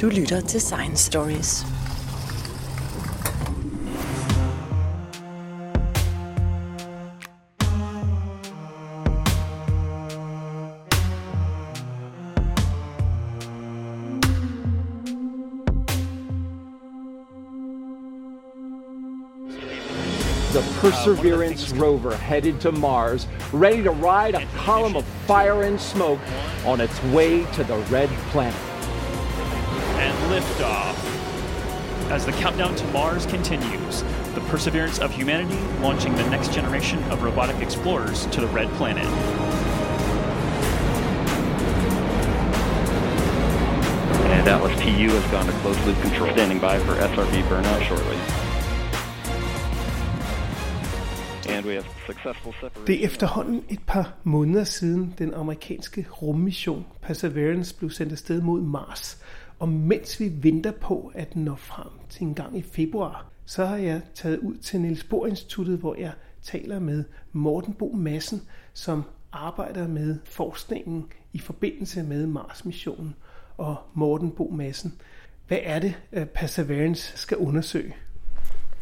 Du lytter til Science Stories. the Perseverance rover headed to Mars, ready to ride a column of fire and smoke on its way to the red planet. And liftoff. As the countdown to Mars continues, the perseverance of humanity launching the next generation of robotic explorers to the red planet. And Atlas TU has gone to closed loop control, standing by for SRB burnout shortly. And we have successful separation. Det er efterhånden et par måneder siden den amerikanske rummission Perseverance blev sendt afsted mod Mars. Og mens vi venter på, at den når frem til en gang i februar, så har jeg taget ud til Niels Bohr Instituttet, hvor jeg taler med Morten Bo Madsen, som arbejder med forskningen i forbindelse med Mars-missionen. Og Morten Bo Madsen, hvad er det, øh, Perseverance skal undersøge?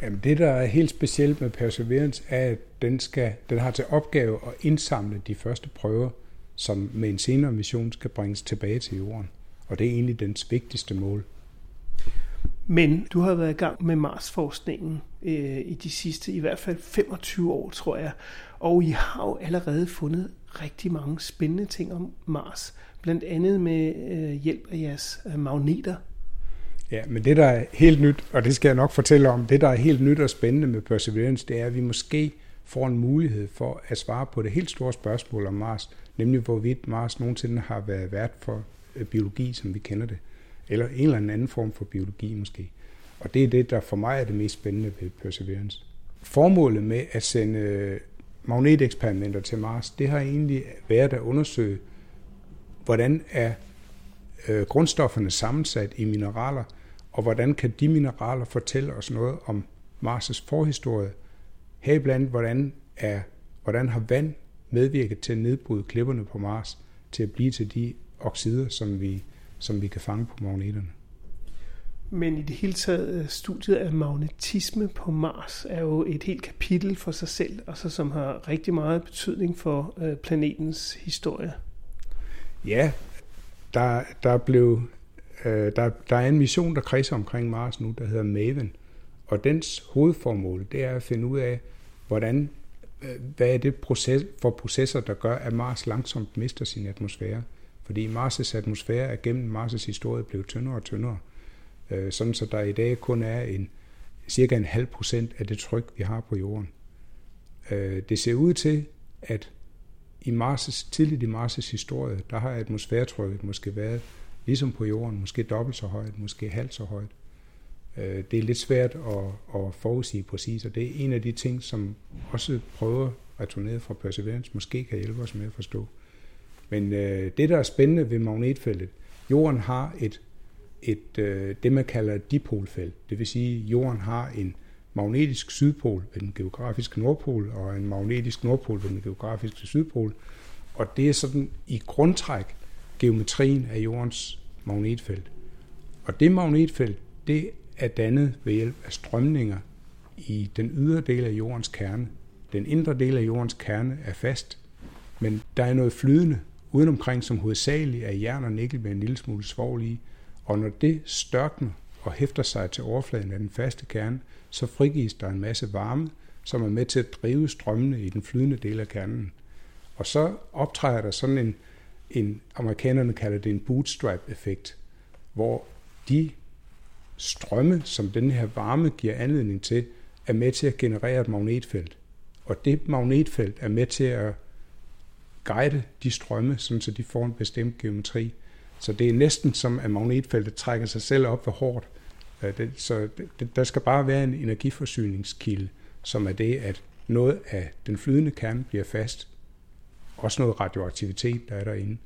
Jamen det, der er helt specielt med Perseverance, er, at den, skal, den har til opgave at indsamle de første prøver, som med en senere mission skal bringes tilbage til jorden. Og det er egentlig dens vigtigste mål. Men du har været i gang med Mars-forskningen øh, i de sidste, i hvert fald 25 år, tror jeg. Og I har jo allerede fundet rigtig mange spændende ting om Mars. Blandt andet med øh, hjælp af jeres øh, magneter. Ja, men det, der er helt nyt, og det skal jeg nok fortælle om, det, der er helt nyt og spændende med Perseverance, det er, at vi måske får en mulighed for at svare på det helt store spørgsmål om Mars, nemlig hvorvidt Mars nogensinde har været vært for Øh, biologi, som vi kender det, eller en eller anden form for biologi måske. Og det er det, der for mig er det mest spændende ved Perseverance. Formålet med at sende øh, magneteksperimenter til Mars, det har egentlig været at undersøge, hvordan er øh, grundstofferne sammensat i mineraler, og hvordan kan de mineraler fortælle os noget om Mars' forhistorie, heriblandt hvordan, er, hvordan har vand medvirket til at nedbryde klipperne på Mars til at blive til de oxider, som vi, som vi kan fange på magneterne. Men i det hele taget, øh, studiet af magnetisme på Mars er jo et helt kapitel for sig selv, og så som har rigtig meget betydning for øh, planetens historie. Ja, der, der, blev, øh, der, der er en mission, der kredser omkring Mars nu, der hedder Maven. Og dens hovedformål, det er at finde ud af, hvordan, hvad er det proces, for processer, der gør, at Mars langsomt mister sin atmosfære. Fordi Mars' atmosfære er gennem Mars' historie blevet tyndere og tyndere. Øh, sådan så der i dag kun er en cirka en halv procent af det tryk, vi har på jorden. Øh, det ser ud til, at i Mars' tidligt i Mars' historie, der har atmosfæretrykket måske været ligesom på jorden, måske dobbelt så højt, måske halvt så højt. Øh, det er lidt svært at, at forudsige præcis, og det er en af de ting, som også prøver returneret fra Perseverance, måske kan hjælpe os med at forstå. Men øh, det, der er spændende ved magnetfeltet, jorden har et, et øh, det, man kalder et dipolfelt. Det vil sige, at jorden har en magnetisk sydpol ved den geografiske nordpol, og en magnetisk nordpol ved den geografiske sydpol. Og det er sådan i grundtræk geometrien af jordens magnetfelt. Og det magnetfelt, det er dannet ved hjælp af strømninger i den ydre del af jordens kerne. Den indre del af jordens kerne er fast, men der er noget flydende udenomkring, som hovedsageligt er jern og nikkel med en lille smule svovl i. Og når det størkner og hæfter sig til overfladen af den faste kerne, så frigives der en masse varme, som er med til at drive strømmene i den flydende del af kernen. Og så optræder der sådan en, en amerikanerne kalder det en bootstrap-effekt, hvor de strømme, som den her varme giver anledning til, er med til at generere et magnetfelt. Og det magnetfelt er med til at guide de strømme, sådan så de får en bestemt geometri. Så det er næsten som, at magnetfeltet trækker sig selv op ved hårdt. Øh, det- Så det- der skal bare være en energiforsyningskilde, som er det, at noget af den flydende kerne bliver fast. Også noget radioaktivitet, der er derinde.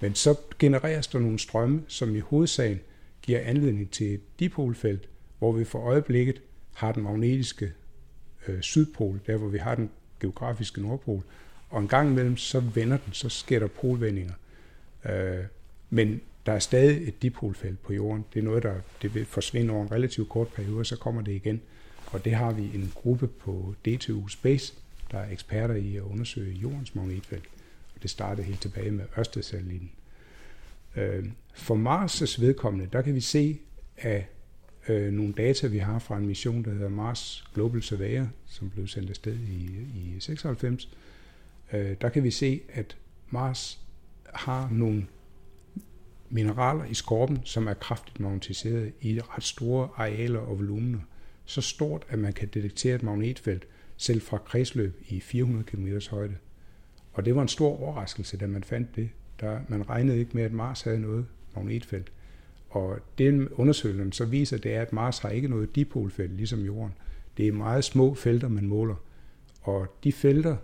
Men så genereres der nogle strømme, som i hovedsagen giver anledning til et dipolfelt, hvor vi for øjeblikket har den magnetiske øh, sydpol, der hvor vi har den geografiske nordpol, og en gang imellem så vender den, så sker der polvendinger. Øh, men der er stadig et dipolfelt på jorden. Det er noget, der det vil forsvinde over en relativt kort periode, så kommer det igen. Og det har vi en gruppe på DTU Space, der er eksperter i at undersøge jordens magnetfelt. Og det startede helt tilbage med Ørsted-satellitten. Øh, for Mars' vedkommende, der kan vi se af øh, nogle data, vi har fra en mission, der hedder Mars Global Surveyor, som blev sendt afsted i, i 96. Øh, der kan vi se, at Mars har nogle mineraler i skorpen, som er kraftigt magnetiseret i ret store arealer og volumener. Så stort, at man kan detektere et magnetfelt selv fra kredsløb i 400 km højde. Og det var en stor overraskelse, da man fandt det. Der, man regnede ikke med, at Mars havde noget magnetfelt. Og den undersøgelsen så viser, det er, at Mars har ikke noget dipolfelt, ligesom Jorden. Det er meget små felter, man måler. Og de felter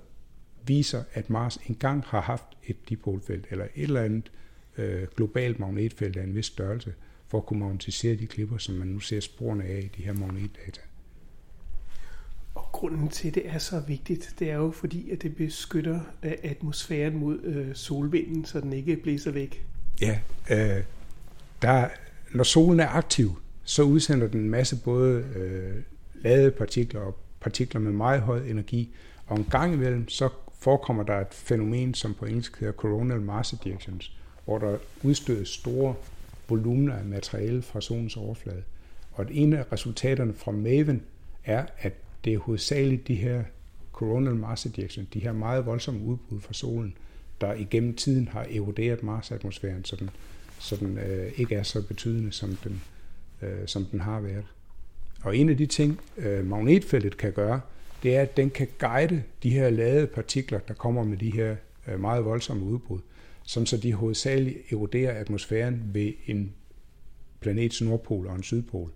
viser, at Mars engang har haft et dipolfelt, eller et eller andet øh, globalt magnetfelt af en vis størrelse, for at kunne magnetisere de klipper, som man nu ser sporene af i de her magnetdata. Og grunden til, at det er så vigtigt, det er jo fordi, at det beskytter øh, atmosfæren mod øh, solvinden, så den ikke blæser væk. Ja, øh, der, når solen er aktiv, så udsender den en masse både øh, ladede partikler og partikler med meget høj energi, og en gang imellem så forekommer der et fænomen, som på engelsk hedder coronal mass ejections, hvor der udstødes store volumener af materiale fra solens overflade. Og en af resultaterne fra MAVEN er, at det er hovedsageligt de her coronal mass ejections, de her meget voldsomme udbrud fra solen, der igennem tiden har eroderet Mars-atmosfæren, så den, så den øh, ikke er så betydende, som den, øh, som den har været. Og en af de ting, øh, magnetfeltet kan gøre, det er, at den kan guide de her ladede partikler, der kommer med de her øh, meget voldsomme udbrud, som så de hovedsageligt eroderer atmosfæren ved en planets nordpol og en sydpol.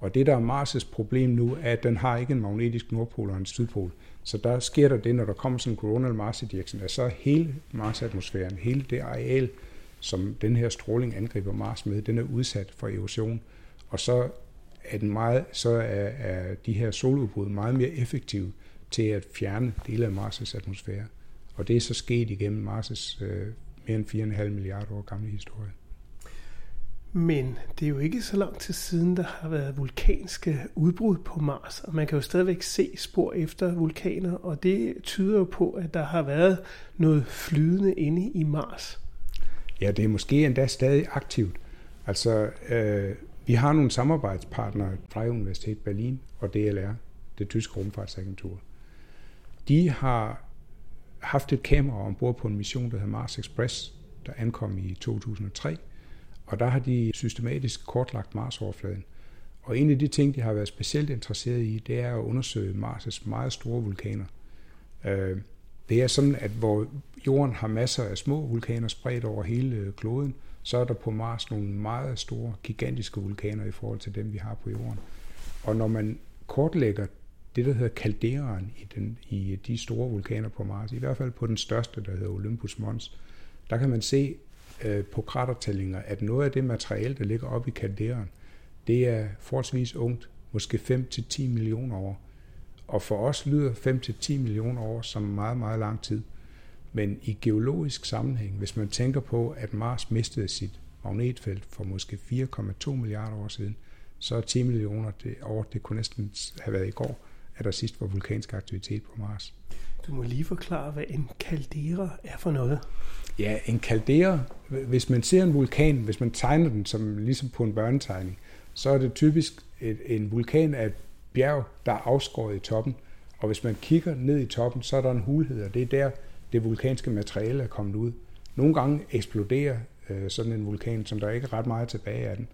Og det, der er Mars' problem nu, er, at den har ikke en magnetisk nordpol og en sydpol. Så der sker der det, når der kommer sådan en coronal mass ejection, at så hele Mars-atmosfæren, hele det areal, som den her stråling angriber Mars med, den er udsat for erosion. Og så er, den meget, så er, er de her soludbrud meget mere effektive til at fjerne dele af Mars' atmosfære. Og det er så sket igennem Mars' øh, mere end 4,5 milliarder år gamle historie. Men det er jo ikke så lang tid siden, der har været vulkanske udbrud på Mars, og man kan jo stadigvæk se spor efter vulkaner, og det tyder jo på, at der har været noget flydende inde i Mars. Ja, det er måske endda stadig aktivt. Altså, øh, vi har nogle samarbejdspartnere fra Universitet Berlin og DLR, det tyske rumfartsagentur. De har haft et kamera ombord på en mission, der hedder Mars Express, der ankom i 2003, og der har de systematisk kortlagt Mars-overfladen. Og en af de ting, de har været specielt interesseret i, det er at undersøge Mars' meget store vulkaner. Øh, det er sådan, at hvor jorden har masser af små vulkaner spredt over hele kloden, så er der på Mars nogle meget store, gigantiske vulkaner i forhold til dem, vi har på jorden. Og når man kortlægger det, der hedder kalderen i, den, i de store vulkaner på Mars, i hvert fald på den største, der hedder Olympus Mons, der kan man se øh, på kratertællinger, at noget af det materiale, der ligger oppe i kalderen, det er forholdsvis ungt, måske 5-10 millioner år. Og for os lyder 5-10 millioner år som meget, meget lang tid. Men i geologisk sammenhæng, hvis man tænker på, at Mars mistede sit magnetfelt for måske 4,2 milliarder år siden, så er 10 millioner det år, det kunne næsten have været i går, at der sidst var vulkansk aktivitet på Mars. Du må lige forklare, hvad en kaldera er for noget. Ja, en kaldera, hvis man ser en vulkan, hvis man tegner den som ligesom på en børnetegning, så er det typisk et, en vulkan af et bjerg, der er afskåret i toppen. Og hvis man kigger ned i toppen, så er der en hulhed, og det er der, det vulkanske materiale er kommet ud. Nogle gange eksploderer øh, sådan en vulkan, som der ikke er ret meget tilbage af den.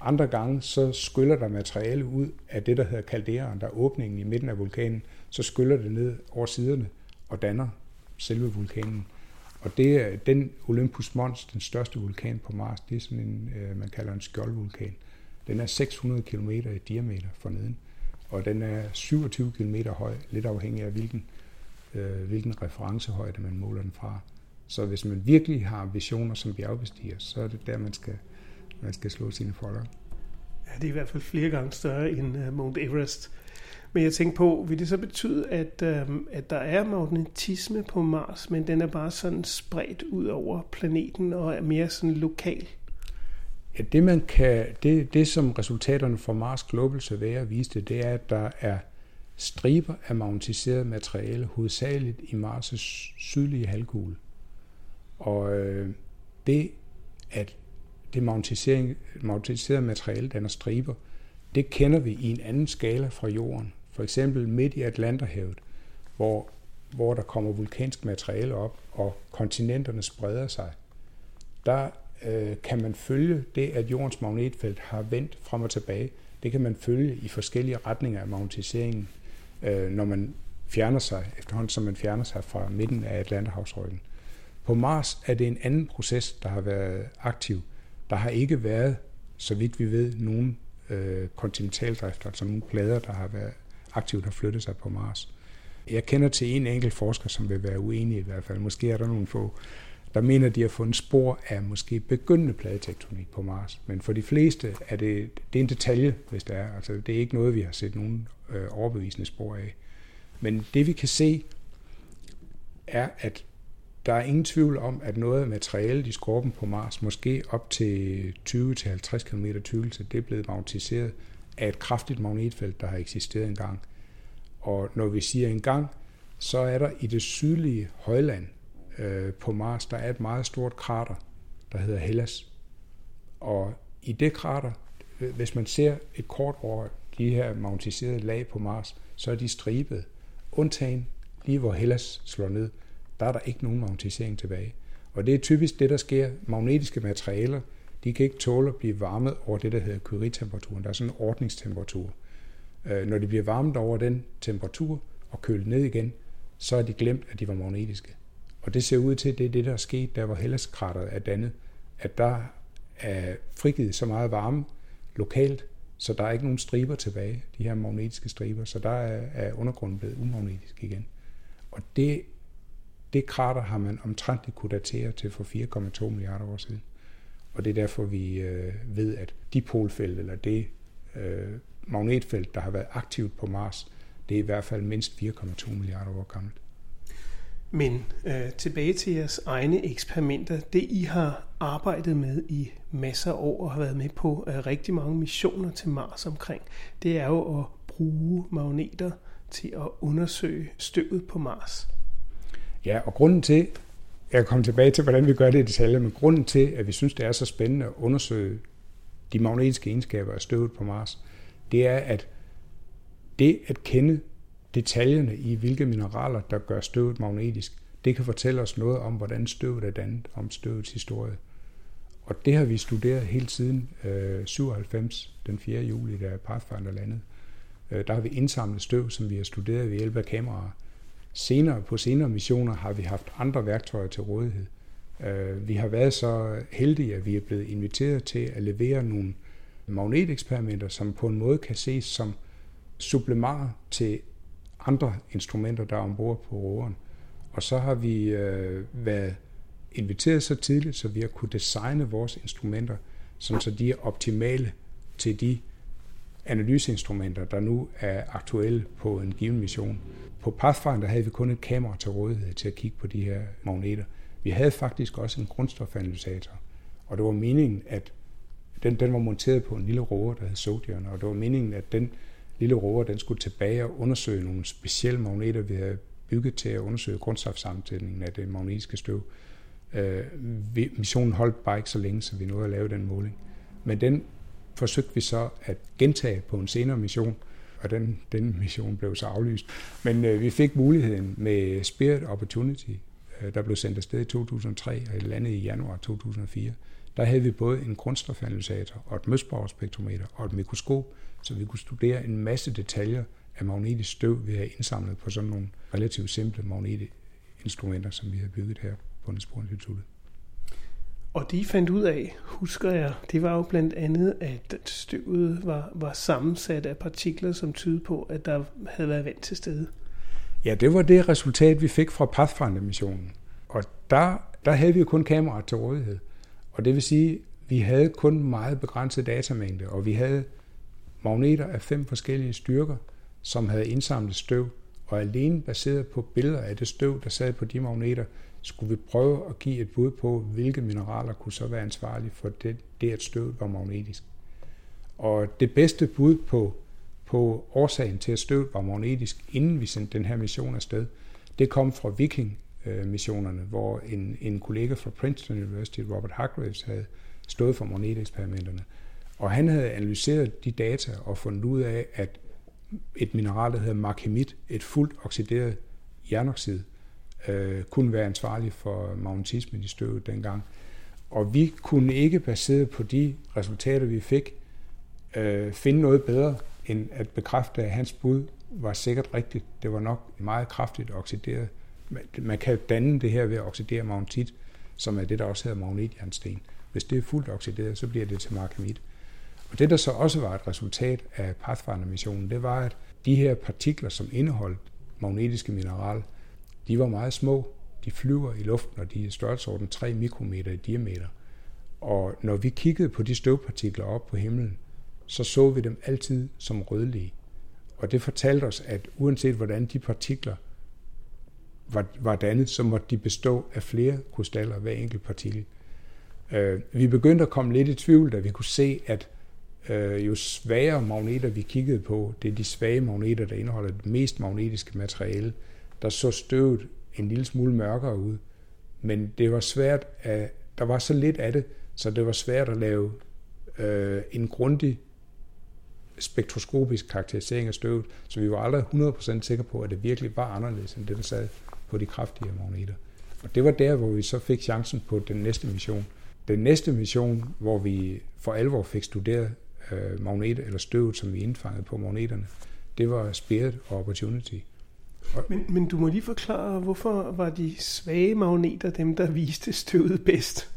Andre gange så skyller der materiale ud af det, der hedder kalderen, der er åbningen i midten af vulkanen, så skyller det ned over siderne og danner selve vulkanen. Og det er den Olympus Mons, den største vulkan på Mars, det er sådan en, øh, man kalder en skjoldvulkan. Den er 600 km i diameter forneden, og den er 27 km høj, lidt afhængig af hvilken, øh, hvilken referencehøjde man måler den fra. Så hvis man virkelig har visioner som bjergbestiger, så er det der, man skal, man skal slå sine folder. Ja, det er i hvert fald flere gange større end uh, Mount Everest. Men jeg tænker på, vil det så betyde, at, øh, at der er magnetisme på Mars, men den er bare sådan spredt ud over planeten og er mere sådan lokal? Ja, det, man kan, det, det, som resultaterne fra Mars Global Surveyor viste, det er, at der er striber af magnetiseret materiale, hovedsageligt i Mars' sydlige halvkugle. Og øh, det, at det magnetiserede materiale danner striber, det kender vi i en anden skala fra jorden. For eksempel midt i Atlanterhavet, hvor, hvor der kommer vulkansk materiale op, og kontinenterne spreder sig. Der øh, kan man følge det, at jordens magnetfelt har vendt frem og tilbage. Det kan man følge i forskellige retninger af magnetiseringen, øh, når man fjerner sig, efterhånden som man fjerner sig fra midten af Atlanterhavsryggen. På Mars er det en anden proces, der har været aktiv. Der har ikke været, så vidt vi ved, nogen øh, kontinentaldrift, altså nogle plader, der har været aktivt har flyttet sig på Mars. Jeg kender til en enkelt forsker, som vil være uenig i hvert fald. Måske er der nogle få, der mener, de har fundet spor af måske begyndende pladetektonik på Mars. Men for de fleste er det, det er en detalje, hvis det er. Altså, det er ikke noget, vi har set nogen øh, overbevisende spor af. Men det vi kan se, er, at der er ingen tvivl om, at noget af materialet i skorpen på Mars, måske op til 20-50 km tykkelse, det er blevet magnetiseret af et kraftigt magnetfelt, der har eksisteret engang. Og når vi siger engang, så er der i det sydlige højland øh, på Mars, der er et meget stort krater, der hedder Hellas. Og i det krater, øh, hvis man ser et kort over de her magnetiserede lag på Mars, så er de stribet. Undtagen lige hvor Hellas slår ned, der er der ikke nogen magnetisering tilbage. Og det er typisk det, der sker. Magnetiske materialer, de kan ikke tåle at blive varmet over det, der hedder Curie-temperaturen. Der er sådan en ordningstemperatur. Øh, når de bliver varmet over den temperatur og kølet ned igen, så er de glemt, at de var magnetiske. Og det ser ud til, at det er det, der er sket, der hvor Hellas-krateret er dannet, at der er frigivet så meget varme lokalt, så der er ikke nogen striber tilbage, de her magnetiske striber, så der er, er undergrunden blevet umagnetisk igen. Og det det krater har man omtrent kunne datere til for 4,2 milliarder år siden. Og det er derfor, vi øh, ved, at de polfelt, eller det øh, magnetfelt, der har været aktivt på Mars, det er i hvert fald mindst 4,2 milliarder år gammelt. Men øh, tilbage til jeres egne eksperimenter. Det I har arbejdet med i masser af år og har været med på øh, rigtig mange missioner til Mars omkring, det er jo at bruge magneter til at undersøge støvet på Mars. Ja, og grunden til, jeg kommer tilbage til, hvordan vi gør det i detaljer, men grunden til, at vi synes, det er så spændende at undersøge de magnetiske egenskaber af støvet på Mars, det er, at det at kende detaljerne i, hvilke mineraler, der gør støvet magnetisk, det kan fortælle os noget om, hvordan støvet er dannet, om støvets historie. Og det har vi studeret hele siden øh, 97, den 4. juli, da Pathfinder landede. Øh, der har vi indsamlet støv, som vi har studeret ved hjælp af kameraer. Senere, på senere missioner har vi haft andre værktøjer til rådighed. Øh, vi har været så heldige, at vi er blevet inviteret til at levere nogle magneteksperimenter, som på en måde kan ses som supplementer til andre instrumenter, der er ombord på roveren. Og så har vi øh, været inviteret så tidligt, så vi har kunne designe vores instrumenter, sådan så de er optimale til de analyseinstrumenter, der nu er aktuelle på en given mission. På Pathfinder havde vi kun et kamera til rådighed til at kigge på de her magneter. Vi havde faktisk også en grundstofanalysator, og det var meningen, at den, den var monteret på en lille rover, der hed Sojourner, og det var meningen, at den lille rover, den skulle tilbage og undersøge nogle specielle magneter, vi havde bygget til at undersøge grundstofsammensætningen af det magnetiske støv. Øh, missionen holdt bare ikke så længe, så vi nåede at lave den måling. Men den forsøgte vi så at gentage på en senere mission, og den, den mission blev så aflyst. Men øh, vi fik muligheden med Spirit Opportunity, øh, der blev sendt afsted i 2003 og landet i januar 2004. Der havde vi både en grundstofanalysator og et møsborgspektrometer og et mikroskop, så vi kunne studere en masse detaljer af magnetisk støv, vi havde indsamlet på sådan nogle relativt simple magnetinstrumenter, som vi havde bygget her på Niels Instituttet. Og de fandt ud af, husker jeg, det var jo blandt andet, at støvet var, var sammensat af partikler, som tydede på, at der havde været vand til stede. Ja, det var det resultat, vi fik fra Pathfinder-missionen. Og der, der havde vi jo kun kameraer til rådighed. Og det vil sige, vi havde kun meget begrænset datamængde, og vi havde magneter af fem forskellige styrker, som havde indsamlet støv, og alene baseret på billeder af det støv, der sad på de magneter, skulle vi prøve at give et bud på, hvilke mineraler kunne så være ansvarlige for det, det at støvet var magnetisk. Og det bedste bud på, på årsagen til, at støvet var magnetisk, inden vi sendte den her mission afsted, det kom fra Viking-missionerne, hvor en, en kollega fra Princeton University, Robert Hargraves, havde stået for magneteksperimenterne. Og han havde analyseret de data og fundet ud af, at et mineral, der hedder markemit, et fuldt oxideret jernoxid, øh, kunne være ansvarlig for magnetismen i støvet dengang. Og vi kunne ikke, baseret på de resultater, vi fik, øh, finde noget bedre, end at bekræfte, at hans bud var sikkert rigtigt. Det var nok meget kraftigt oxideret. Man kan danne det her ved at oxidere magnetit, som er det, der også hedder magnetjernsten. Hvis det er fuldt oxideret, så bliver det til markemit. Og det, der så også var et resultat af Pathfinder-missionen, det var, at de her partikler, som indeholdt magnetiske mineral, de var meget små. De flyver i luften, og de er i størrelsesorden 3 mikrometer i diameter. Og når vi kiggede på de støvpartikler op på himlen, så så vi dem altid som rødlige. Og det fortalte os, at uanset hvordan de partikler var, var dannet, så måtte de bestå af flere krystaller, hver enkelt partikel. Øh, vi begyndte at komme lidt i tvivl, da vi kunne se, at øh, jo svagere magneter vi kiggede på, det er de svage magneter, der indeholder det mest magnetiske materiale, der så støvet en lille smule mørkere ud. Men det var svært, at der var så lidt af det, så det var svært at lave øh, en grundig spektroskopisk karakterisering af støvet, så vi var aldrig 100% sikre på, at det virkelig var anderledes end det, der sad på de kraftige magneter. Og det var der, hvor vi så fik chancen på den næste mission. Den næste mission, hvor vi for alvor fik studeret øh, magnet eller støvet, som vi indfangede på magneterne, det var Spirit og Opportunity. Men, men du må lige forklare, hvorfor var de svage magneter dem, der viste støvet bedst?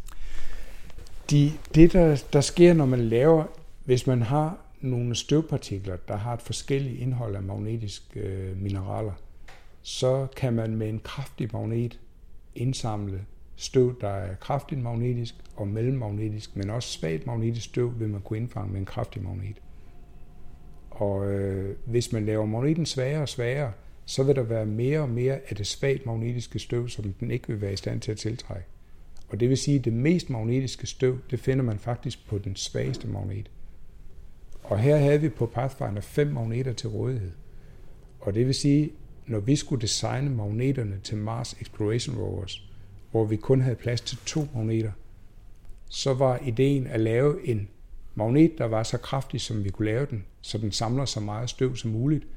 De, det, der, der sker, når man laver, hvis man har nogle støvpartikler, der har et forskelligt indhold af magnetiske øh, mineraler, så kan man med en kraftig magnet indsamle støv, der er kraftigt magnetisk og mellemmagnetisk, men også svagt magnetisk støv vil man kunne indfange med en kraftig magnet. Og øh, hvis man laver magneten svagere og svagere, så vil der være mere og mere af det svagt magnetiske støv, som den ikke vil være i stand til at tiltrække. Og det vil sige, at det mest magnetiske støv, det finder man faktisk på den svageste magnet. Og her havde vi på Pathfinder fem magneter til rådighed. Og det vil sige, når vi skulle designe magneterne til Mars Exploration Rovers, hvor vi kun havde plads til to magneter, så var ideen at lave en magnet, der var så kraftig, som vi kunne lave den, så den samler så meget støv som muligt.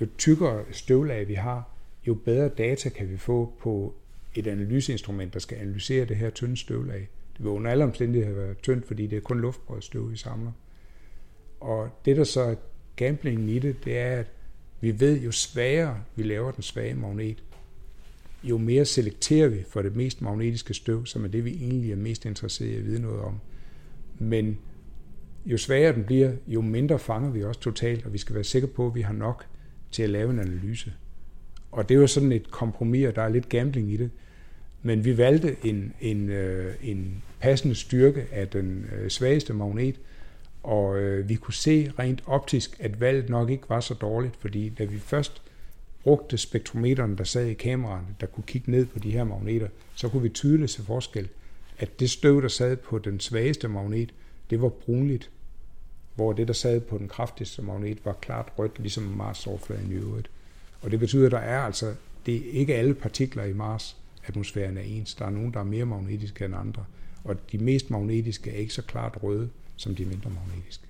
Jo tykkere støvlag vi har, jo bedre data kan vi få på et analyseinstrument, der skal analysere det her tynde støvlag. Det vil under alle omstændigheder være tyndt, fordi det er kun luftbrødstøv, vi samler. Og det, der så er gamblingen i det, det er, at vi ved, jo svagere vi laver den svage magnet, jo mere selekterer vi for det mest magnetiske støv, som er det, vi egentlig er mest interesseret i at vide noget om. Men jo svagere den bliver, jo mindre fanger vi også totalt, og vi skal være sikre på, at vi har nok til at lave en analyse. Og det er jo sådan et kompromis, og der er lidt gambling i det. Men vi valgte en, en, øh, en passende styrke af den øh, svageste magnet, og øh, vi kunne se rent optisk, at valget nok ikke var så dårligt, fordi da vi først brugte spektrometerne, der sad i kameraerne, der kunne kigge ned på de her magneter, så kunne vi tydeligt se forskel, at det støv, der sad på den svageste magnet, det var brunligt, hvor det, der sad på den kraftigste magnet, var klart rødt, ligesom Mars overfladen i øvrigt. Og det betyder, at der er altså, det er ikke alle partikler i Mars atmosfæren er ens. Der er nogen, der er mere magnetiske end andre. Og de mest magnetiske er ikke så klart røde, som de mindre magnetiske.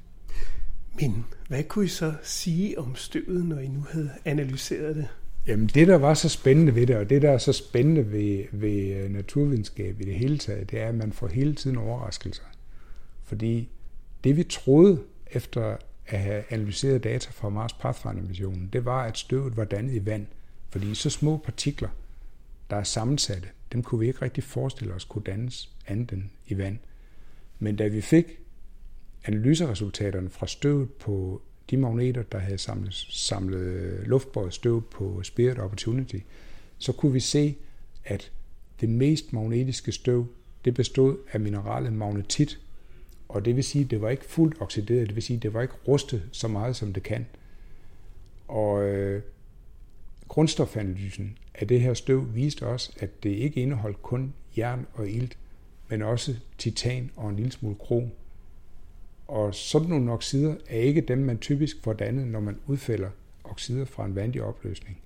Men hvad kunne I så sige om støvet, når I nu havde analyseret det? Jamen det, der var så spændende ved det, og det, der er så spændende ved, ved øh, naturvidenskab i det hele taget, det er, at man får hele tiden overraskelser. Fordi det, vi troede efter at have analyseret data fra Mars Pathfinder-missionen, det var, at støvet var dannet i vand. Fordi så små partikler, der er sammensatte, dem kunne vi ikke rigtig forestille os kunne dannes andet end i vand. Men da vi fik analyseresultaterne fra støvet på de magneter, der havde samlet, samlet øh, luftbåret støv på Spirit Opportunity, så kunne vi se, at det mest magnetiske støv, det bestod af mineralet magnetit, og det vil sige, at det var ikke fuldt oxideret, det vil sige, at det var ikke rustet så meget, som det kan. Og øh, grundstofanalysen af det her støv viste også, at det ikke indeholdt kun jern og ilt, men også titan og en lille smule krom. Og sådan nogle oxider er ikke dem, man typisk får dannet, når man udfælder oxider fra en vandig opløsning.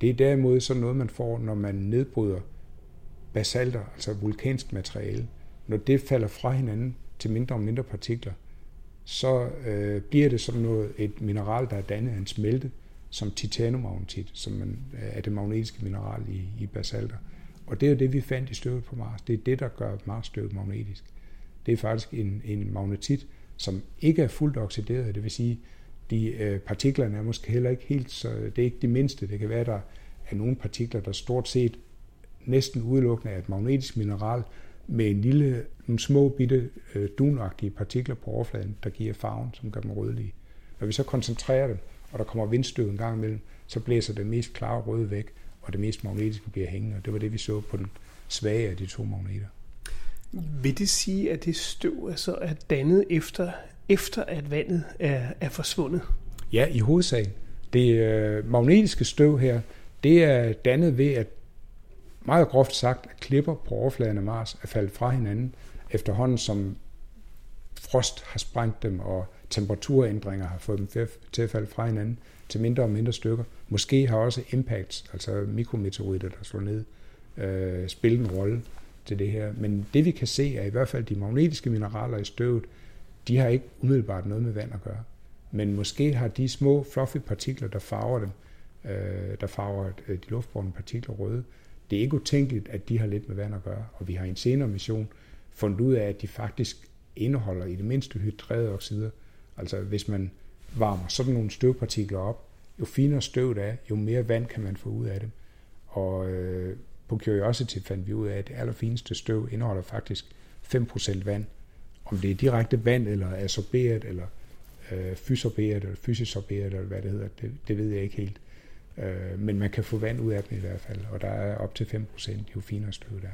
Det er derimod sådan noget, man får, når man nedbryder basalter, altså vulkansk materiale. Når det falder fra hinanden til mindre og mindre partikler, så øh, bliver det sådan noget, et mineral, der er dannet af en smelte, som titanomagnetit, som man, øh, er det magnetiske mineral i, i basalter. Og det er jo det, vi fandt i støvet på Mars. Det er det, der gør Mars-støvet magnetisk. Det er faktisk en, en magnetit, som ikke er fuldt oxideret, det vil sige, de øh, partiklerne er måske heller ikke helt, så det er ikke det mindste. Det kan være, der er nogle partikler, der stort set næsten udelukkende er et magnetisk mineral, med en lille, nogle små bitte øh, dunagtige partikler på overfladen, der giver farven, som gør dem rødlige. Når vi så koncentrerer dem, og der kommer vindstøv en gang imellem, så blæser det mest klare røde væk, og det mest magnetiske bliver hængende. Og det var det, vi så på den svage af de to magneter. Vil det sige, at det støv altså er dannet efter, efter at vandet er, er forsvundet? Ja, i hovedsagen. Det øh, magnetiske støv her, det er dannet ved, at meget groft sagt, at klipper på overfladen af Mars er faldet fra hinanden, efterhånden som frost har sprængt dem, og temperaturændringer har fået dem til at falde fra hinanden til mindre og mindre stykker. Måske har også impacts, altså mikrometeoritter, der slår ned, øh, spillet en rolle til det her. Men det vi kan se er i hvert fald de magnetiske mineraler i støvet, de har ikke umiddelbart noget med vand at gøre. Men måske har de små fluffy partikler, der farver dem, øh, der farver øh, de luftbårne partikler røde, det er ikke utænkeligt, at de har lidt med vand at gøre, og vi har i en senere mission fundet ud af, at de faktisk indeholder i det mindste hydrerede oxider. Altså hvis man varmer sådan nogle støvpartikler op, jo finere støvet er, jo mere vand kan man få ud af dem. Og øh, på Curiosity fandt vi ud af, at det allerfineste støv indeholder faktisk 5% vand. Om det er direkte vand, eller absorberet, eller øh, fysorberet, eller fysisorberet, eller hvad det hedder, det, det ved jeg ikke helt. Øh, men man kan få vand ud af dem i hvert fald, og der er op til 5% jo finere støv der.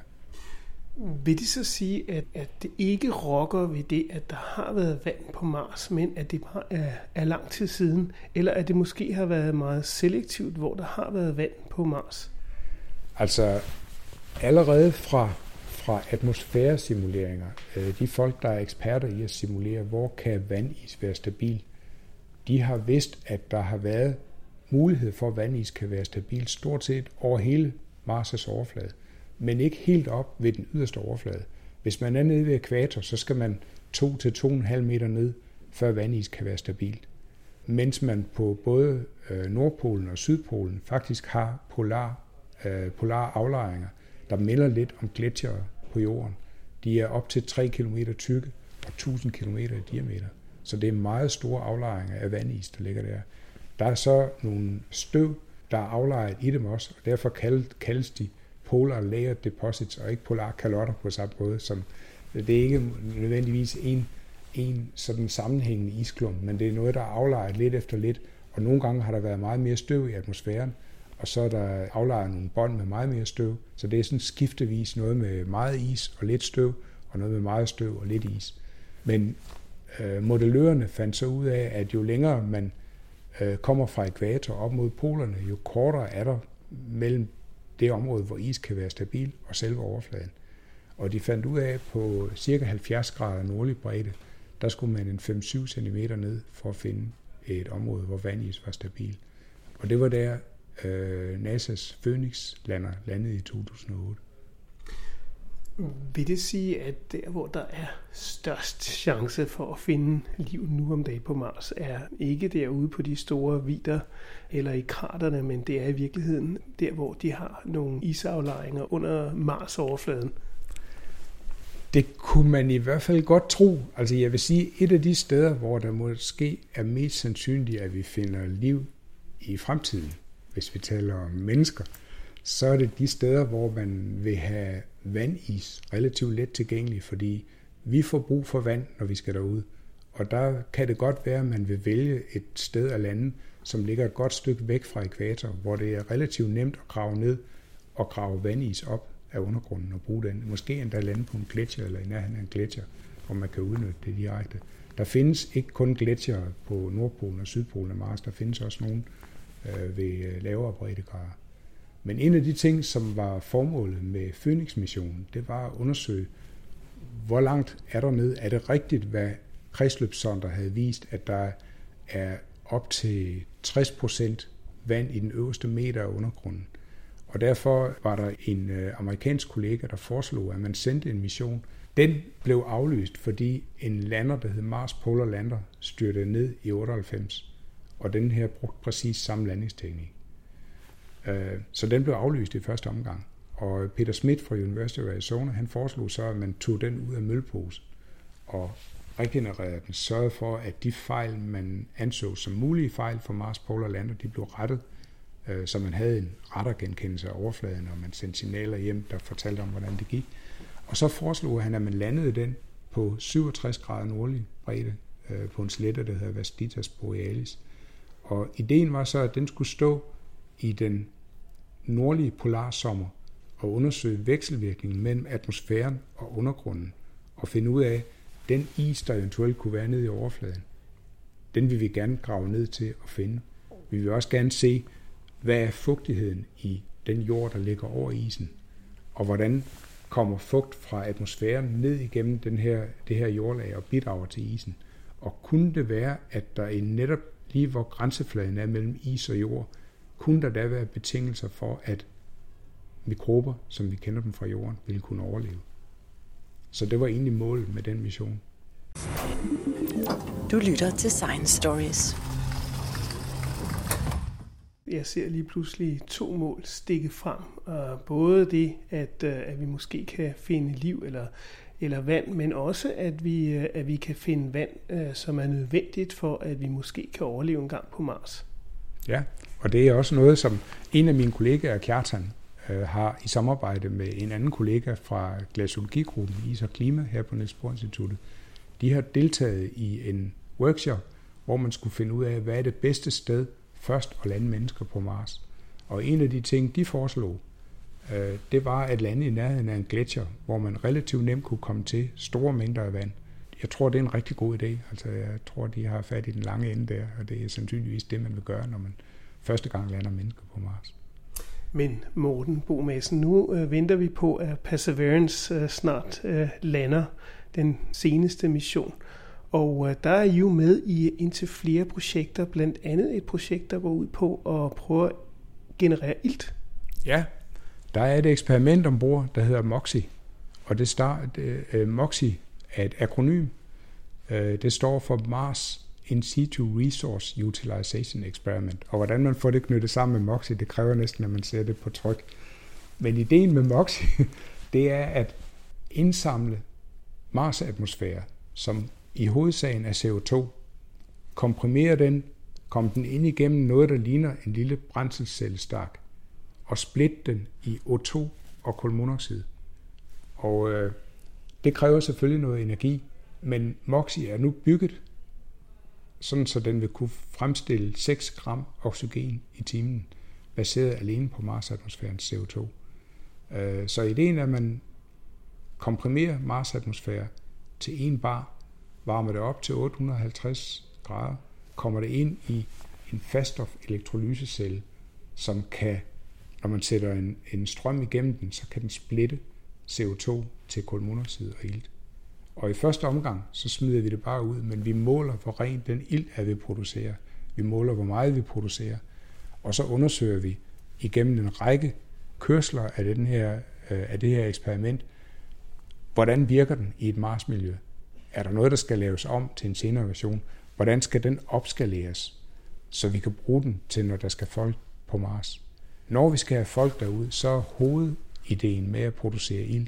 Vil det så sige, at, at det ikke rokker ved det, at der har været vand på Mars, men at det bare er, er lang tid siden, eller at det måske har været meget selektivt, hvor der har været vand på Mars? Altså, allerede fra, fra atmosfæresimuleringer, øh, de folk, der er eksperter i at simulere, hvor kan vandis være stabil, de har vidst, at der har været mulighed for, at vandis kan være stabil stort set over hele Mars' overflade, men ikke helt op ved den yderste overflade. Hvis man er nede ved ekvator, så skal man 2-2,5 meter ned, før vandis kan være stabilt. Mens man på både øh, Nordpolen og Sydpolen faktisk har polar, øh, polar aflejringer, der melder lidt om gletsjere på jorden. De er op til 3 km tykke og 1000 km i diameter. Så det er meget store aflejringer af vandis, der ligger der. Der er så nogle støv, der er aflejret i dem også, og derfor kaldes de polar layer deposits, og ikke polar kalotter på samme måde. Som, det er ikke nødvendigvis en, en sådan sammenhængende isklump, men det er noget, der er aflejret lidt efter lidt, og nogle gange har der været meget mere støv i atmosfæren, og så er der aflejret nogle bånd med meget mere støv, så det er sådan skiftevis noget med meget is og lidt støv, og noget med meget støv og lidt is. Men øh, modellørerne fandt så ud af, at jo længere man øh, kommer fra ekvator op mod polerne, jo kortere er der mellem det område, hvor is kan være stabil, og selve overfladen. Og de fandt ud af, at på cirka 70 grader nordlig bredde, der skulle man en 5-7 cm ned for at finde et område, hvor vandis var stabil. Og det var der øh, NASA's Phoenix-lander landede i 2008. Vil det sige, at der, hvor der er størst chance for at finde liv nu om dagen på Mars, er ikke derude på de store vider eller i kraterne, men det er i virkeligheden der, hvor de har nogle isaflejringer under Mars-overfladen? Det kunne man i hvert fald godt tro. Altså jeg vil sige, et af de steder, hvor der måske er mest sandsynligt, at vi finder liv i fremtiden, hvis vi taler om mennesker, så er det de steder, hvor man vil have vandis relativt let tilgængelig, fordi vi får brug for vand, når vi skal derud. Og der kan det godt være, at man vil vælge et sted af landet, som ligger et godt stykke væk fra ekvator, hvor det er relativt nemt at grave ned og grave vandis op af undergrunden og bruge den. Måske endda lande på en gletsjer eller i nærheden af en gletsjer, hvor man kan udnytte det direkte. Der findes ikke kun gletsjer på Nordpolen og Sydpolen af Mars, der findes også nogle øh, ved øh, lavere breddegrader. Men en af de ting, som var formålet med Phoenix-missionen, det var at undersøge, hvor langt er der ned? Er det rigtigt, hvad kredsløbssonder havde vist, at der er op til 60 procent vand i den øverste meter af undergrunden? Og derfor var der en øh, amerikansk kollega, der foreslog, at man sendte en mission. Den blev aflyst, fordi en lander, der hed Mars Polar Lander, styrtede ned i 98. Og den her brugte præcis samme landingsteknik. Øh, så den blev aflyst i første omgang. Og Peter Schmidt fra University of Arizona, han foreslog så, at man tog den ud af mølposen og regenererede den, sørgede for, at de fejl, man anså som mulige fejl for Mars Polar Lander, de blev rettet, øh, så man havde en rettergenkendelse af overfladen, og man sendte signaler hjem, der fortalte om, hvordan det gik. Og så foreslog han, at man landede den på 67 grader nordlig bredde øh, på en slette, der hedder Vastitas Borealis. Og ideen var så, at den skulle stå i den nordlige polarsommer og undersøge vekselvirkningen mellem atmosfæren og undergrunden og finde ud af, den is, der eventuelt kunne være nede i overfladen, den vil vi gerne grave ned til og finde. Vi vil også gerne se, hvad er fugtigheden i den jord, der ligger over isen, og hvordan kommer fugt fra atmosfæren ned igennem den her, det her jordlag og bidrager til isen. Og kunne det være, at der i netop lige hvor grænsefladen er mellem is og jord, kunne der da være betingelser for, at mikrober, som vi kender dem fra jorden, ville kunne overleve. Så det var egentlig målet med den mission. Du lytter til Science Stories. Jeg ser lige pludselig to mål stikke frem. Både det, at, uh, at vi måske kan finde liv eller, eller vand, men også at vi, øh, at vi kan finde vand, øh, som er nødvendigt for, at vi måske kan overleve en gang på Mars. Ja, og det er også noget, som en af mine kollegaer, Kjartan, øh, har i samarbejde med en anden kollega fra glaciologigruppen Is og Klima her på Niels Bohr Instituttet, de har deltaget i en workshop, hvor man skulle finde ud af, hvad er det bedste sted først at lande mennesker på Mars. Og en af de ting, de foreslog, øh, det var at lande i nærheden af en gletsjer, hvor man relativt nemt kunne komme til store mængder af vand. Jeg tror, det er en rigtig god idé. Altså, jeg tror, de har fat i den lange ende der, og det er sandsynligvis det, man vil gøre, når man første gang lander mennesker på Mars. Men Morten Bo Madsen, nu øh, venter vi på, at Perseverance øh, snart øh, lander den seneste mission. Og øh, der er I jo med i indtil flere projekter, blandt andet et projekt, der går ud på at prøve at generere ilt. Ja, der er et eksperiment ombord, der hedder MOXIE. Og det, start, øh, MOXIE er et akronym. Øh, det står for Mars in situ resource utilization experiment. Og hvordan man får det knyttet sammen med MOXIE, det kræver næsten, at man ser det på tryk. Men ideen med MOXIE, det er at indsamle Mars-atmosfære, som i hovedsagen er CO2, komprimere den, komme den ind igennem noget, der ligner en lille brændselscellestak, og splitte den i O2 og kulmonoxid. Og øh, det kræver selvfølgelig noget energi, men MOXI er nu bygget sådan så den vil kunne fremstille 6 gram oxygen i timen, baseret alene på Mars-atmosfærens CO2. Øh, så ideen er, at man komprimerer Mars-atmosfære til en bar, varmer det op til 850 grader, kommer det ind i en faststof elektrolysecelle, som kan, når man sætter en, en strøm igennem den, så kan den splitte CO2 til kulmonoxid og ilt. Og i første omgang, så smider vi det bare ud, men vi måler, hvor ren den ild er, vi producerer. Vi måler, hvor meget vi producerer. Og så undersøger vi igennem en række kørsler af, den her, øh, af det her eksperiment, hvordan virker den i et Mars-miljø? Er der noget, der skal laves om til en senere version? Hvordan skal den opskaleres, så vi kan bruge den til, når der skal folk på Mars? Når vi skal have folk derude, så er hovedideen med at producere ild,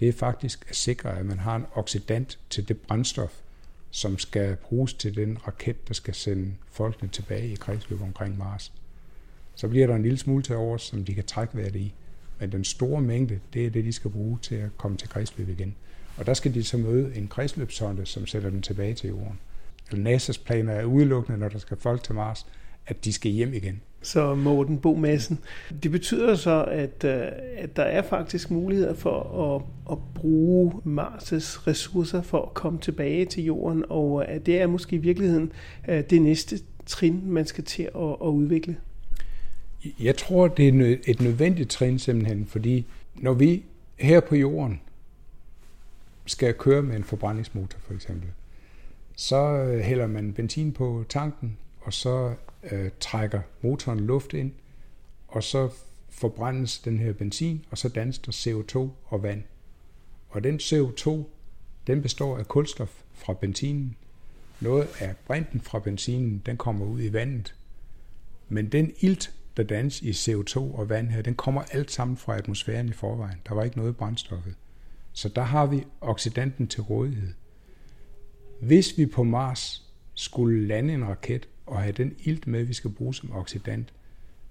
det er faktisk at sikre, at man har en oxidant til det brændstof, som skal bruges til den raket, der skal sende folkene tilbage i kredsløb omkring Mars. Så bliver der en lille smule til over, som de kan trække vejret i. Men den store mængde, det er det, de skal bruge til at komme til kredsløb igen. Og der skal de så møde en kredsløbssonde, som sætter dem tilbage til jorden. NASA's planer er udelukkende, når der skal folk til Mars, at de skal hjem igen. Så Morten Bo Madsen. Det betyder så, at, øh, at der er faktisk muligheder for at, at bruge Mars' ressourcer for at komme tilbage til jorden, og øh, at det er måske i virkeligheden øh, det næste trin, man skal til at, at udvikle. Jeg tror, det er et nødvendigt trin simpelthen, fordi når vi her på jorden skal køre med en forbrændingsmotor for eksempel, så hælder man benzin på tanken, og så øh, trækker motoren luft ind, og så forbrændes den her benzin, og så dannes der CO2 og vand. Og den CO2, den består af kulstof fra benzinen. Noget af brinten fra benzinen, den kommer ud i vandet. Men den ilt, der dannes i CO2 og vand her, den kommer alt sammen fra atmosfæren i forvejen. Der var ikke noget brændstoffet. Så der har vi oxidanten til rådighed. Hvis vi på Mars skulle lande en raket og have den ilt med, vi skal bruge som oxidant,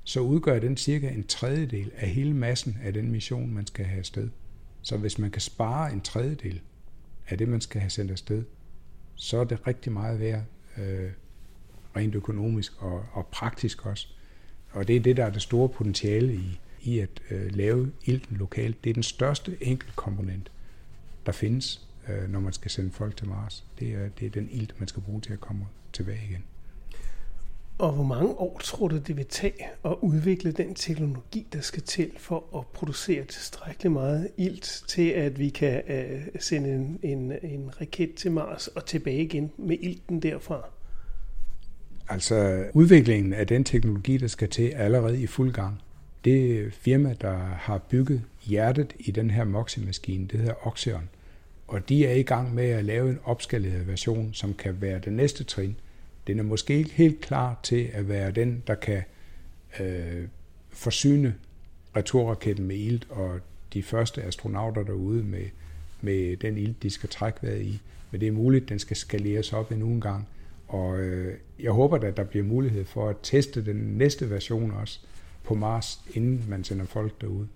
så udgør den cirka en tredjedel af hele massen af den mission, man skal have afsted. Så hvis man kan spare en tredjedel af det, man skal have sendt afsted, så er det rigtig meget værd, øh, rent økonomisk og, og praktisk også. Og det er det, der er det store potentiale i, i at øh, lave ilten lokalt. Det er den største enkeltkomponent, der findes, øh, når man skal sende folk til Mars. Det er, det er den ilt, man skal bruge til at komme tilbage igen. Og hvor mange år tror du, det vil tage at udvikle den teknologi, der skal til for at producere tilstrækkeligt meget ilt til, at vi kan øh, sende en, en, en raket til Mars og tilbage igen med ilten derfra? Altså udviklingen af den teknologi, der skal til, er allerede i fuld gang. Det firma, der har bygget hjertet i den her MOXIE-maskine, det hedder Oxeon. Og de er i gang med at lave en opskaleret version, som kan være det næste trin. Den er måske ikke helt klar til at være den, der kan øh, forsyne returraketten med ilt, og de første astronauter derude med, med den ilt, de skal trække vejret i. Men det er muligt, at den skal skaleres op endnu en gang. Og øh, jeg håber, at der bliver mulighed for at teste den næste version også på Mars, inden man sender folk derude.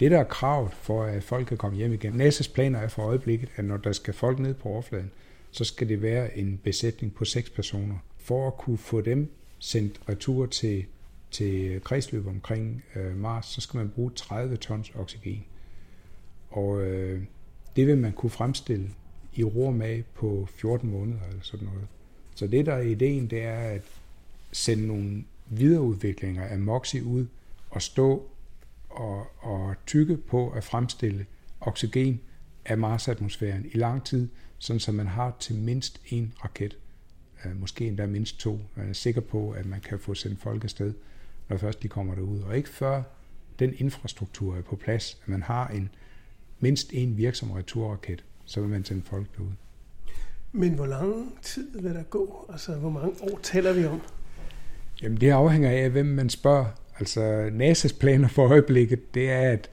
Det, der er kravet for, at folk kan komme hjem igen. NASA's planer er for øjeblikket, at når der skal folk ned på overfladen, så skal det være en besætning på seks personer. For at kunne få dem sendt retur til, til kredsløb omkring øh, Mars, så skal man bruge 30 tons oxygen. Og øh, det vil man kunne fremstille i rormag på 14 måneder eller sådan noget. Så det, der er ideen, det er at sende nogle videreudviklinger af MOXI ud og stå og, og tykke på at fremstille oxygen af Mars-atmosfæren i lang tid, sådan så man har til mindst en raket. Øh, måske endda mindst to. Man er sikker på, at man kan få sendt folk afsted, når først de kommer derud. Og ikke før den infrastruktur er på plads, at man har en mindst en virksom returraket, så vil man sende folk derud. Men hvor lang tid vil der gå? Altså, hvor mange år taler vi om? Jamen, det afhænger af, hvem man spørger. Altså, NASA's planer for øjeblikket, det er, at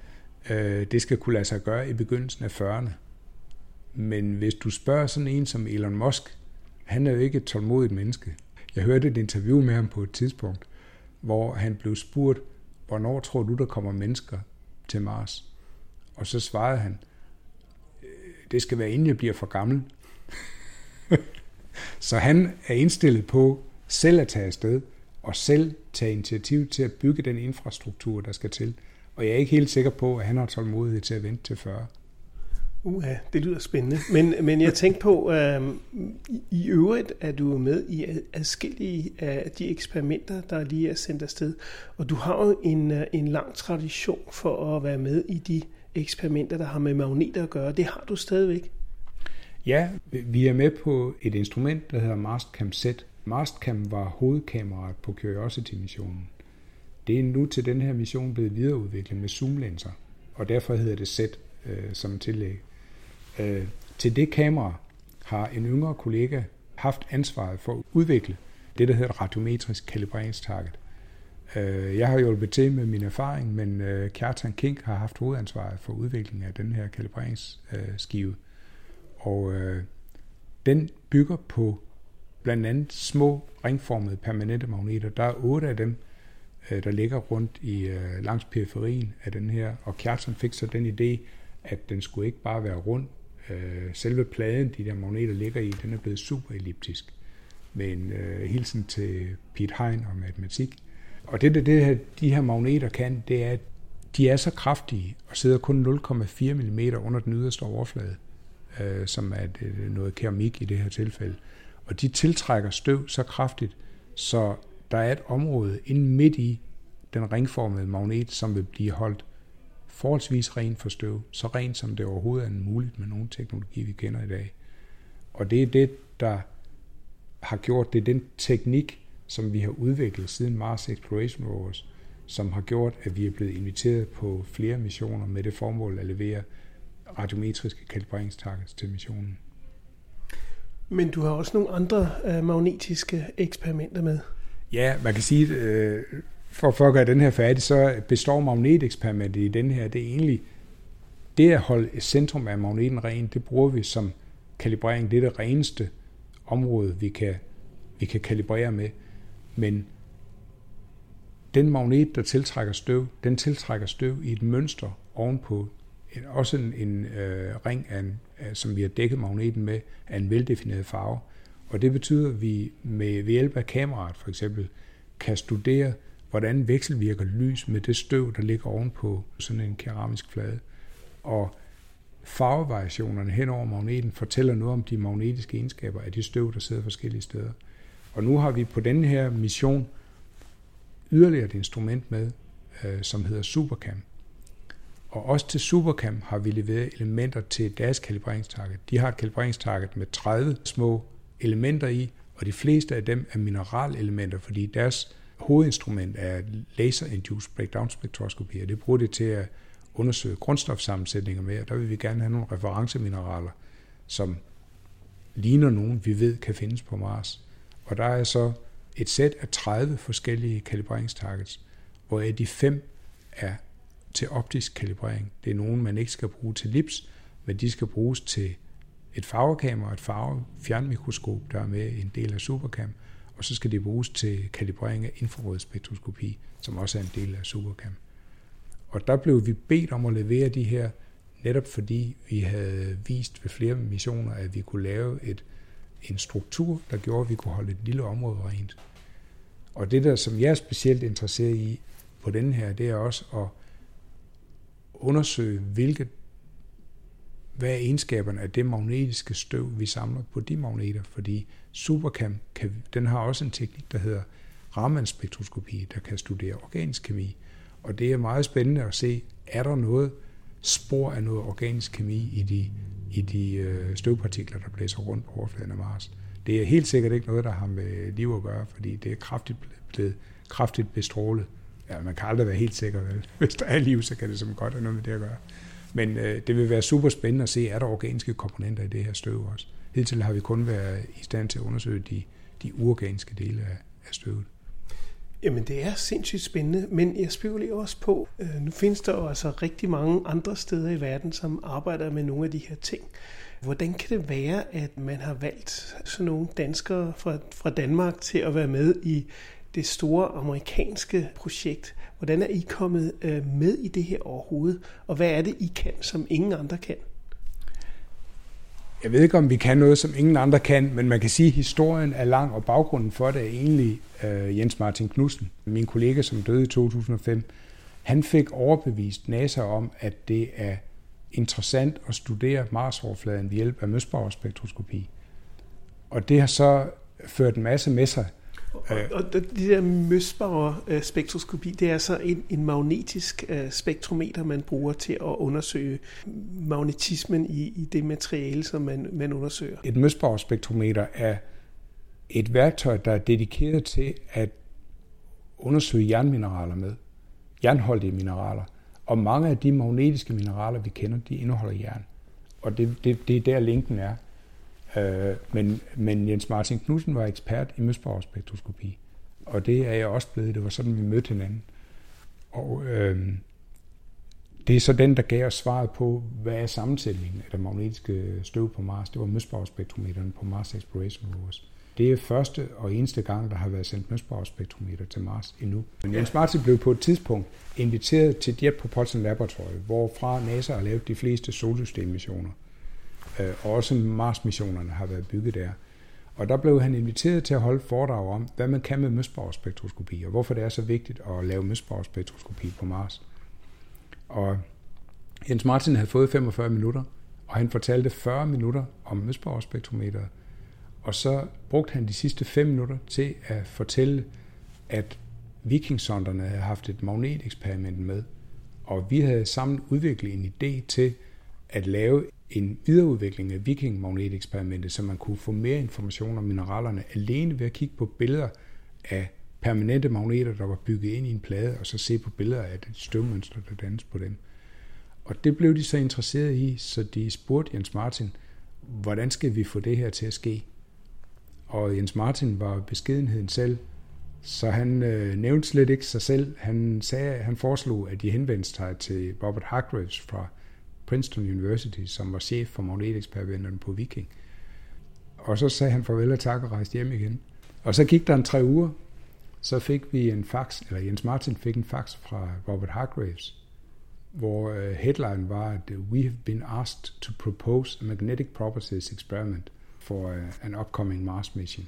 øh, det skal kunne lade sig gøre i begyndelsen af 40'erne. Men hvis du spørger sådan en som Elon Musk, han er jo ikke et tålmodigt menneske. Jeg hørte et interview med ham på et tidspunkt, hvor han blev spurgt, hvornår tror du, der kommer mennesker til Mars? Og så svarede han, øh, det skal være inden jeg bliver for gammel. så han er indstillet på selv at tage afsted, og selv tage initiativ til at bygge den infrastruktur, der skal til. Og jeg er ikke helt sikker på, at han har tålmodighed til at vente til 40. Uha, det lyder spændende. Men, men jeg tænkte på, øh, i øvrigt er du med i adskillige af de eksperimenter, der lige er sendt afsted. Og du har jo en, øh, en lang tradition for at være med i de eksperimenter, der har med magneter at gøre. Det har du stadigvæk. Ja, vi er med på et instrument, der hedder Mastcam Z. Mastcam var hovedkameraet på Curiosity-missionen. Det er nu til den her mission blevet videreudviklet med zoomlinser, og derfor hedder det Z øh, som tillæg. Øh, til det kamera har en yngre kollega haft ansvaret for at udvikle det, der hedder radiometrisk kalibreringstarget. Øh, jeg har hjulpet til med min erfaring, men øh, Kjartan Kink har haft hovedansvaret for udviklingen af den her kalibreringsskive. Og øh, den bygger på blandt andet små ringformede permanente magneter. Der er otte af dem, der ligger rundt i langs periferien af den her. Og Kjartan fik så den idé, at den skulle ikke bare være rund. Øh, selve pladen, de der magneter ligger i, den er blevet super elliptisk. Med en øh, hilsen til Pete Hein og matematik. Og det, det, det her, de her magneter kan, det er, at de er så kraftige og sidder kun 0,4 mm under den yderste overflade, øh, som er øh, noget keramik i det her tilfælde. Og de tiltrækker støv så kraftigt, så der er et område inde midt i, den ringformede magnet, som vil blive holdt forholdsvis ren for støv, så ren som det overhovedet er muligt med nogle teknologi, vi kender i dag. Og det er det, der har gjort, det er den teknik, som vi har udviklet siden Mars Exploration Rovers, som har gjort, at vi er blevet inviteret på flere missioner med det formål at levere radiometriske kalibreringstargets til missionen. Men du har også nogle andre øh, magnetiske eksperimenter med. Ja, man kan sige, øh, for, for at gøre den her færdig, så består magneteksperimentet i den her, det er egentlig det at holde centrum af magneten ren, det bruger vi som kalibrering. Det er det reneste område, vi kan, vi kan kalibrere med. Men den magnet, der tiltrækker støv, den tiltrækker støv i et mønster ovenpå også en, en øh, ring, af en, som vi har dækket magneten med, af en veldefineret farve. Og det betyder, at vi med, ved hjælp af kameraet for eksempel kan studere, hvordan vekselvirker lys med det støv, der ligger ovenpå sådan en keramisk flade. Og farvevariationerne hen over magneten fortæller noget om de magnetiske egenskaber af de støv, der sidder forskellige steder. Og nu har vi på denne her mission yderligere et instrument med, øh, som hedder Supercam. Og også til Supercam har vi leveret elementer til deres kalibreringstarget. De har et kalibreringstarget med 30 små elementer i, og de fleste af dem er mineralelementer, fordi deres hovedinstrument er laser-induced breakdown spektroskopi, og det bruger det til at undersøge grundstofsammensætninger med, og der vil vi gerne have nogle referencemineraler, som ligner nogen, vi ved kan findes på Mars. Og der er så et sæt af 30 forskellige kalibreringstargets, hvor de fem er til optisk kalibrering. Det er nogen, man ikke skal bruge til lips, men de skal bruges til et farvekamera, et farve fjernmikroskop, der er med en del af Supercam, og så skal det bruges til kalibrering af infrarød spektroskopi, som også er en del af Supercam. Og der blev vi bedt om at levere de her, netop fordi vi havde vist ved flere missioner, at vi kunne lave et, en struktur, der gjorde, at vi kunne holde et lille område rent. Og det der, som jeg er specielt interesseret i på den her, det er også at undersøge, hvilke, hvad er egenskaberne af det magnetiske støv, vi samler på de magneter, fordi Supercam, kan, den har også en teknik, der hedder Raman-spektroskopi, der kan studere organisk kemi. Og det er meget spændende at se, er der noget spor af noget organisk kemi i de, i de øh, støvpartikler, der blæser rundt på overfladen af Mars. Det er helt sikkert ikke noget, der har med liv at gøre, fordi det er kraftigt blevet kraftigt bestrålet. Ja, man kan aldrig være helt sikker, vel? Hvis der er liv, så kan det som godt have noget med det at gøre. Men øh, det vil være super spændende at se, er der organiske komponenter i det her støv også. Hidtil har vi kun været i stand til at undersøge de, de uorganiske dele af, af støvet. Jamen det er sindssygt spændende, men jeg spekulerer også på, øh, nu findes der jo altså rigtig mange andre steder i verden, som arbejder med nogle af de her ting. Hvordan kan det være, at man har valgt sådan nogle danskere fra, fra Danmark til at være med i det store amerikanske projekt. Hvordan er I kommet øh, med i det her overhovedet? Og hvad er det, I kan, som ingen andre kan? Jeg ved ikke, om vi kan noget, som ingen andre kan, men man kan sige, at historien er lang, og baggrunden for det er egentlig uh, Jens Martin Knudsen, min kollega, som døde i 2005. Han fik overbevist NASA om, at det er interessant at studere Mars-overfladen ved hjælp af Møsbauer spektroskopi. Og det har så ført en masse med sig, og, og det der Møsbauer øh, spektroskopi, det er så en, en magnetisk uh, spektrometer, man bruger til at undersøge magnetismen i, i det materiale, som man, man undersøger. Et Møsbauer spektrometer er et værktøj, der er dedikeret til at undersøge jernmineraler med. Jernholdige mineraler. Og mange af de magnetiske mineraler, vi kender, de indeholder jern. Og det, det, det er der linken er. Øh, men, men Jens Martin Knudsen var ekspert i Møsborg spektroskopi. Og det er jeg også blevet. Det var sådan, vi mødte hinanden. Og øh, det er så den, der gav os svaret på, hvad er sammensætningen af det magnetiske støv på Mars. Det var Møsborg spektrometeren på Mars Exploration Rovers. Det er første og eneste gang, der har været sendt Møsborg spektrometer til Mars endnu. Men Jens Martin blev på et tidspunkt inviteret til Jet Propulsion Laboratory, hvorfra NASA har lavet de fleste solsystemmissioner og også Mars-missionerne har været bygget der. Og der blev han inviteret til at holde foredrag om, hvad man kan med Møsborg-spektroskopi, og hvorfor det er så vigtigt at lave Møsborg-spektroskopi på Mars. Og Jens Martin havde fået 45 minutter, og han fortalte 40 minutter om Møsborg-spektrometeret. Og så brugte han de sidste 5 minutter til at fortælle, at vikingsonderne havde haft et magneteksperiment med, og vi havde sammen udviklet en idé til at lave en videreudvikling af vikingmagneteksperimentet, så man kunne få mere information om mineralerne alene ved at kigge på billeder af permanente magneter, der var bygget ind i en plade, og så se på billeder af det støvmønster, der dannes på dem. Og det blev de så interesseret i, så de spurgte Jens Martin, hvordan skal vi få det her til at ske? Og Jens Martin var beskedenheden selv, så han øh, nævnte slet ikke sig selv. Han, sagde, han foreslog, at de henvendte sig til Robert Hargraves fra Princeton University, som var chef for magneteksperimenterne på Viking. Og så sagde han farvel og tak og rejste hjem igen. Og så gik der en tre uger, så fik vi en fax, eller Jens Martin fik en fax fra Robert Hargraves, hvor øh, headline var, at øh, we have been asked to propose a magnetic properties experiment for øh, an upcoming Mars mission.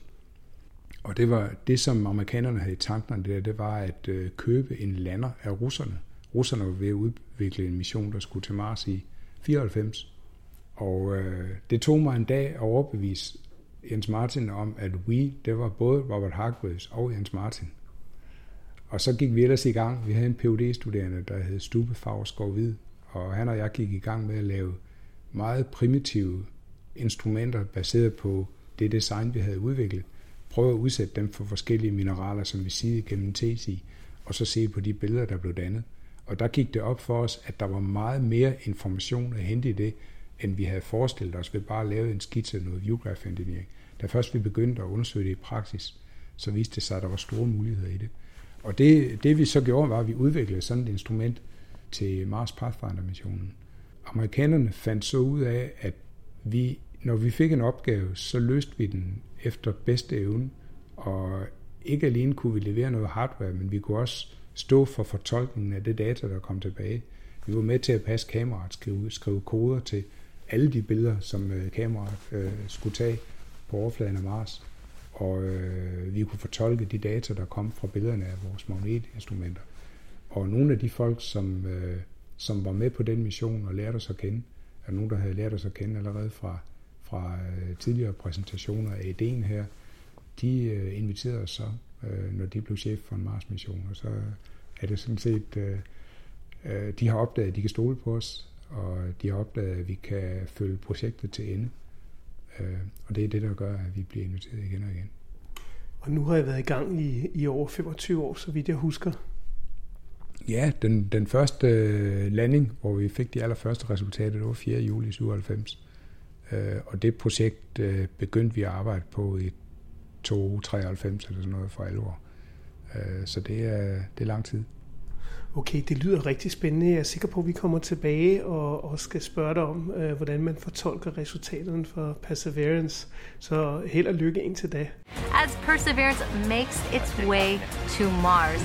Og det var det, som amerikanerne havde i tankerne der, det var at købe en lander af russerne. Russerne var ved at udvikle en mission, der skulle til Mars i 94. Og øh, det tog mig en dag at overbevise Jens Martin om, at we, det var både Robert Hargreaves og Jens Martin. Og så gik vi ellers i gang. Vi havde en phd studerende der hed Stube Fagerskov Hvid, og han og jeg gik i gang med at lave meget primitive instrumenter baseret på det design, vi havde udviklet. Prøve at udsætte dem for forskellige mineraler, som vi siger gennem tesi, og så se på de billeder, der blev dannet. Og der gik det op for os, at der var meget mere information at hente i det, end vi havde forestillet os ved bare at lave en skitse af noget viewgraph engineering. Da først vi begyndte at undersøge det i praksis, så viste det sig, at der var store muligheder i det. Og det, det vi så gjorde, var, at vi udviklede sådan et instrument til Mars Pathfinder-missionen. Amerikanerne fandt så ud af, at vi, når vi fik en opgave, så løste vi den efter bedste evne, og ikke alene kunne vi levere noget hardware, men vi kunne også stå for fortolkningen af det data, der kom tilbage. Vi var med til at passe kameraet, skrive, skrive koder til alle de billeder, som øh, kameraet øh, skulle tage på overfladen af Mars og øh, vi kunne fortolke de data, der kom fra billederne af vores magnetinstrumenter. Og nogle af de folk, som, øh, som var med på den mission og lærte os at kende, er nogen, der havde lært os at kende allerede fra, fra øh, tidligere præsentationer af ideen her, de øh, inviterede os så, øh, når de blev chef for en Mars-mission, og så er det sådan set, øh, øh, de har opdaget, at de kan stole på os, og de har opdaget, at vi kan følge projektet til ende. Øh, og det er det, der gør, at vi bliver inviteret igen og igen. Og nu har jeg været i gang i, i over 25 år, så vidt jeg husker. Ja, den, den første øh, landing, hvor vi fik de allerførste resultater, det var 4. juli 97. Øh, og det projekt øh, begyndte vi at arbejde på i 293 eller sådan noget for alvor. Øh, så det er, det er lang tid. Okay, det lyder rigtig spændende. Jeg er sikker på, at vi kommer tilbage og, og skal spørge dig om, øh, hvordan man fortolker resultaterne for Perseverance. Så held og lykke indtil da. As Perseverance makes its way to Mars,